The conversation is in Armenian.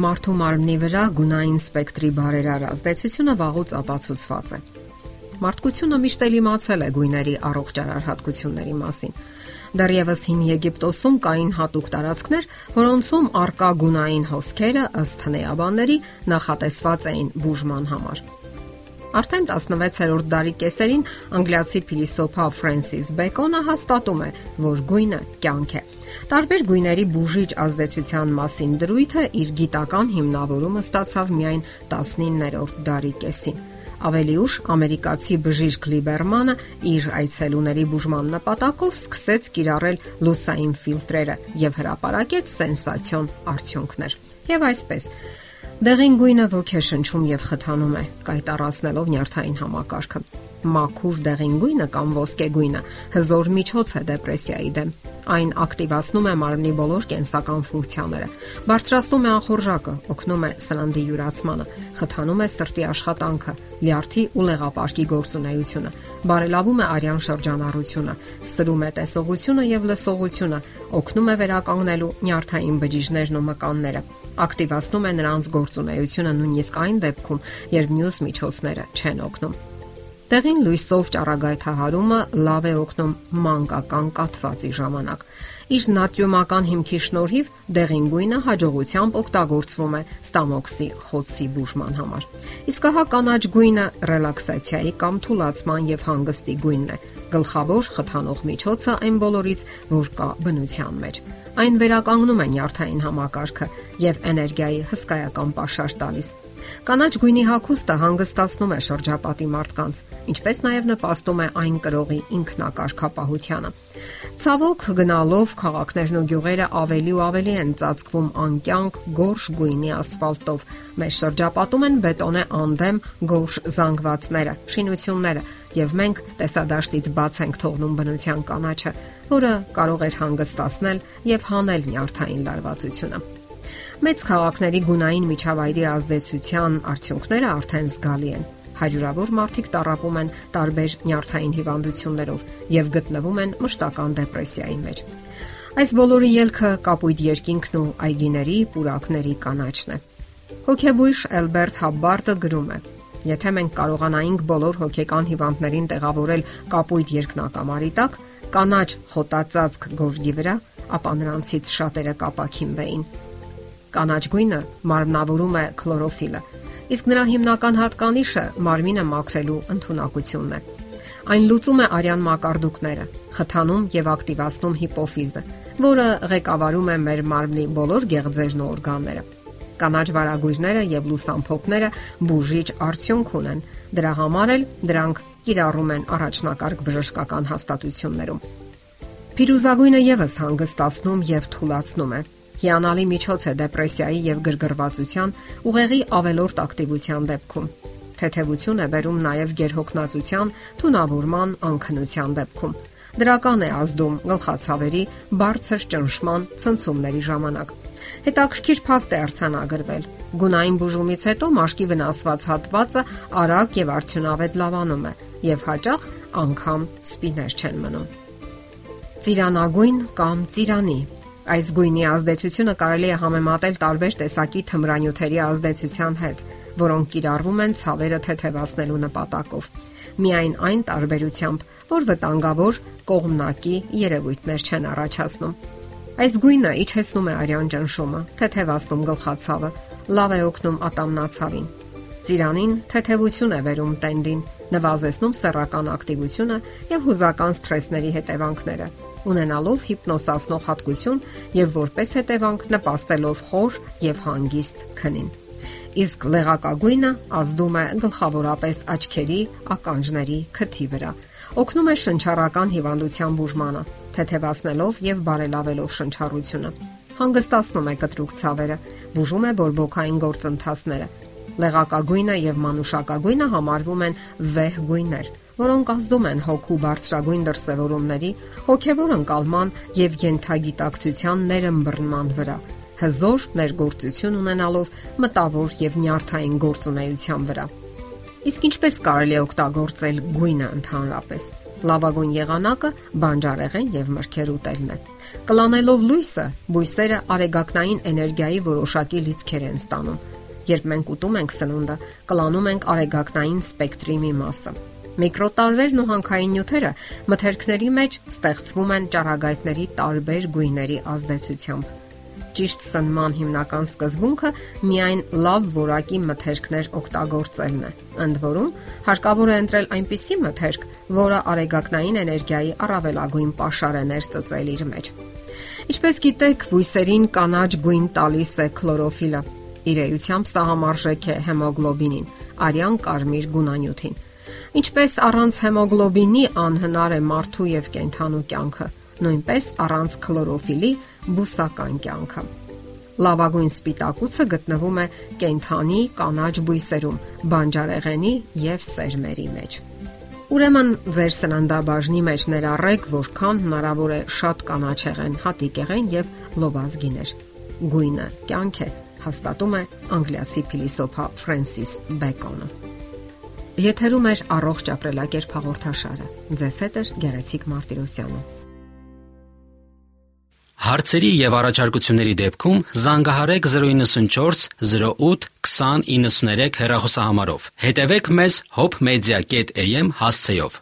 մարդու մարմնի վրա գունային սպեկտրի բարերար ազդեցությունը վաղուց ապացուցված է։ Մարդկությունը միշտ էլ իմացել է գույների առողջարար հատկությունների մասին։ Դեռևս հին Եգիպտոսում կային հատուկ տարածքներ, որոնցում արկա գունային հոսքերը ըստ հնեաբանների նախատեսված էին բուժման համար։ Արդեն 16-րդ դարի կեսերին անգլիացի փիլիսոփա Ֆրենսիս Բեկոնը հաստատում է, որ գույնը կյանք է։ Տարբեր գույների բուժիչ ազդեցության մասին դրույթը իր գիտական հիմնավորումը ստացավ միայն 19-րդ դարի կեսին։ Ավելի ուշ ամերիկացի բժիշկ Լիբերմանը իր այցելուների բուժման նպատակով սկսեց կիրառել լուսային ֆիլտրերը եւ հրապարակեց սենսացիոն արդյունքներ։ Եվ այսպես Դեղին գույնը ոգեշնչում եւ խթանում է, կայտարացնելով նյարդային համակարգը։ Մաքուր դեղին գույնը կամ ոսկե գույնը հզոր միջոց է դեպրեսիայի դեմ։ Այն ակտիվացնում է մարմնի բոլոր կենսական ֆունկցիաները, բարձրացնում է ախորժակը, օգնում է սննդի յուրացմանը, խթանում է սրտի աշխատանքը, լյարդի ու լեղապարկի գործունեությունը, բարելավում է արյան շրջանառությունը, սրում է տեսողությունը եւ լսողությունը, օգնում է վերականգնելու նյարդային բջիջներն ու մկանները, ակտիվացնում է նրանց գործունեությունը նույնիսկ այն դեպքում, երբ մյուս միջոցները չեն օգնում։ Տեղին լույսով ճառագայթահարումը լավ է օգնում մանկական կաթվածի ժամանակ։ Իր նատրիումական հիմքի շնորհիվ դեղին գույնը հաջողությամբ օգտագործվում է ստամոքսի խոցի բուժման համար։ Իսկ հա կանաչ գույնը ռելաքսացիայի կամ թուլացման եւ հանգստի գույնն է, գլխավոր խթանող միջոցը այն բոլորից, որ կա բնության մեջ։ Այն վերականգնում է նյարդային համակարգը եւ էներգիայի հսկայական պաշար տալիս Կանաչ գույնի հագուստը հանգստացնում է շրջապատի մարդկանց, ինչպես նաև նպաստում է այն կրողի ինքնակարգապահությանը։ Ցավոք գնալով քաղաքներն ու գյուղերը ավելի ու ավելի են ծածկվում անկյանք գորշ գույնի ասֆալտով։ Մեր շրջապատում են բետոնե անդեմ գորշ զանգվածները, շինությունները, եւ մենք տեսադաշտից բաց ենք թողնում բնության կանաչը, որը կարող էր հանգստացնել եւ հանել նյարդային լարվածությունը։ Մեծ քաղաքների գունային միջավայրի ազդեցության արդյունքները արդեն զգալի են։ Հարյուրավոր մարդիկ տարապում են տարբեր նյարդային հիվանդություններով եւ գտնվում են մշտական դեպրեսիայի մեջ։ Այս բոլորի ելքը կապույտ երկինքն ու այգիների, պուրակների կանաչն է։ Հոգեբույժ Էլբերտ Հաբբարտը գրում է. Եթե մենք կարողանայինք բոլոր հոգեկան հիվանդներին տեղավորել կապույտ երկնակամարի տակ, կանաչ խոտածածկ գորգի վրա, ապա նրանցից շատերը կապակինվեին։ Կանաչ գույնը մարմնավորում է քլորոֆիլը, իսկ նրա հիմնական հատկանիշը մարմինը մաքրելու ընտունակությունն է։ Այն լուծում է արյան մակարդուկները, խթանում եւ ակտիվացնում հիպոֆիզը, որը ղեկավարում է մեր մարմնի բոլոր գեղձերն ու օրգանները։ Կանաչ վարագույրները եւ լուսամփոփները բուժիչ արդյունք ունեն։ Դրա համար էլ դրանք կիրառում են առաջնակարգ բժշկական հաստատություններում։ Փիրուզագույնը եւս հանգստացնում եւ թուլացնում է հիանալի միջոց է դեպրեսիայի եւ գրգռվածության ուղեղի ավելորտ ակտիվության դեպքում։ Թեթևություն է բերում նաև գերհոգնածության, թունավորման, անքնության դեպքում։ Դրական է ազդում գլխացավերի բարձր ճնշման ցնցումների ժամանակ։ Հետաքրքիր փաստ է արցանագրվել։ Գունային բուժումից հետո մաշկի վնասված հատվածը արագ եւ արդյունավետ լավանում է եւ հաճախ անգամ սպիներ չեն մնում։ Ծիրանագույն կամ ծիրանի Այս գույնի ազդեցությունը կարելի է համեմատել տարբեր տեսակի թմրանյութերի ազդեցության հետ, որոնք կիրառվում են ցավերը թեթևացնելու նպատակով։ Միայն այն տարբերությամբ, որ վտանգավոր կողմնակի երևույթներ չեն առաջացնում։ Այս գույնը իջեցնում է արյան ճնշումը, թեթևացնում գլխացավը, լավ է օգնում ատամնացավին։ Ծիրանին թեթևություն է վերում տենդին, նվազեցնում սեռական ակտիվությունը եւ հուզական սթրեսների հետևանքները ունենալով հիպնոսացնող հատկություն եւ որպես հետևանք նպաստելով խոր եւ հանգիստ քնին։ Իսկ լեղակագույնը ազդում է գլխավորապես աչքերի, ականջների, քթի վրա։ Օգնում է շնչառական հիվանդության բուժմանը, թեթևացնելով եւ բարելավելով շնչառությունը։ Հանգստացնում է կտրուկ ցավերը, բուժում է բորբոքային գործընթացները, Լեղակագույնը եւ մանուշակագույնը համարվում են վեհ գույներ, որոնք ազդում են հոգու բարձրագույն դրսևորումների, հոգեվոր ընկալման եւ յենթագիտակցության ներըմբռնման վրա հզոր ներգործություն ունենալով մտավոր եւ նյարդային գործունեության վրա։ Իսկ ինչպես կարելի է օգտագործել գույնը ընդհանրապես։ Լավագույն եղանակը բանջարեղեն եւ մրգեր ուտելն է։ Կլանելով լույսը, բույսերը արեգակնային էներգիայի որոշակի լիցքեր են ստանում։ Երբ մենք ուտում ենք սնունդը, կլանում ենք արեգակնային սպեկտրի մի մասը։ Միկրոտարրերն ու հանքային նյութերը մթերքների մեջ ստեղծվում են ճառագայթների տարբեր գույների ազդեցությամբ ճիշտ սնման հիմնական սկզբունքը միայն լավ որակի մթերքներ օգտագործելն է։ Ընդ որում, հարկավոր է ընտրել այնպիսի մթերք, որը արեգակնային էներգիայի առավելագույն pašարեներ ծծել իր մեջ։ Ինչպես գիտեք, բույսերին կանաչ գույն տալիս է քլորոֆիլը։ Իր էությամբ սա համարժեք է հեմոգլոբինին, արյան կարմիր գունանյութին։ Ինչպես առանց հեմոգլոբինի անհնար է մարդու եւ կենթանու կյանքը, նույնպես առանց քլորոֆիլի բուսական կյանքը։ Լավագույն սպիտակուցը գտնվում է կենթանի կանաչ բույսերում, բանջարեղենի եւ սերմերի մեջ։ Ուրեմն ձեր սննդաբաժնի մեջ ներառեք որքան հնարավոր է շատ կանաչեղեն, հատիկեղեն եւ լոբազգիներ։ Գույնը կյանք է, հաստատում է անգլիացի փիլիսոփա Ֆրենսիս Բեկոնը։ Եթերում է առողջ ապրելակերպ հաղորդաշարը։ Ձեզ հետ է Գեղեցիկ Մարտիրոսյանը։ Հարցերի եւ առաջարկությունների դեպքում զանգահարեք 094 08 2093 հեռախոսահամարով։ Հետևեք մեզ hopmedia.am հասցեով։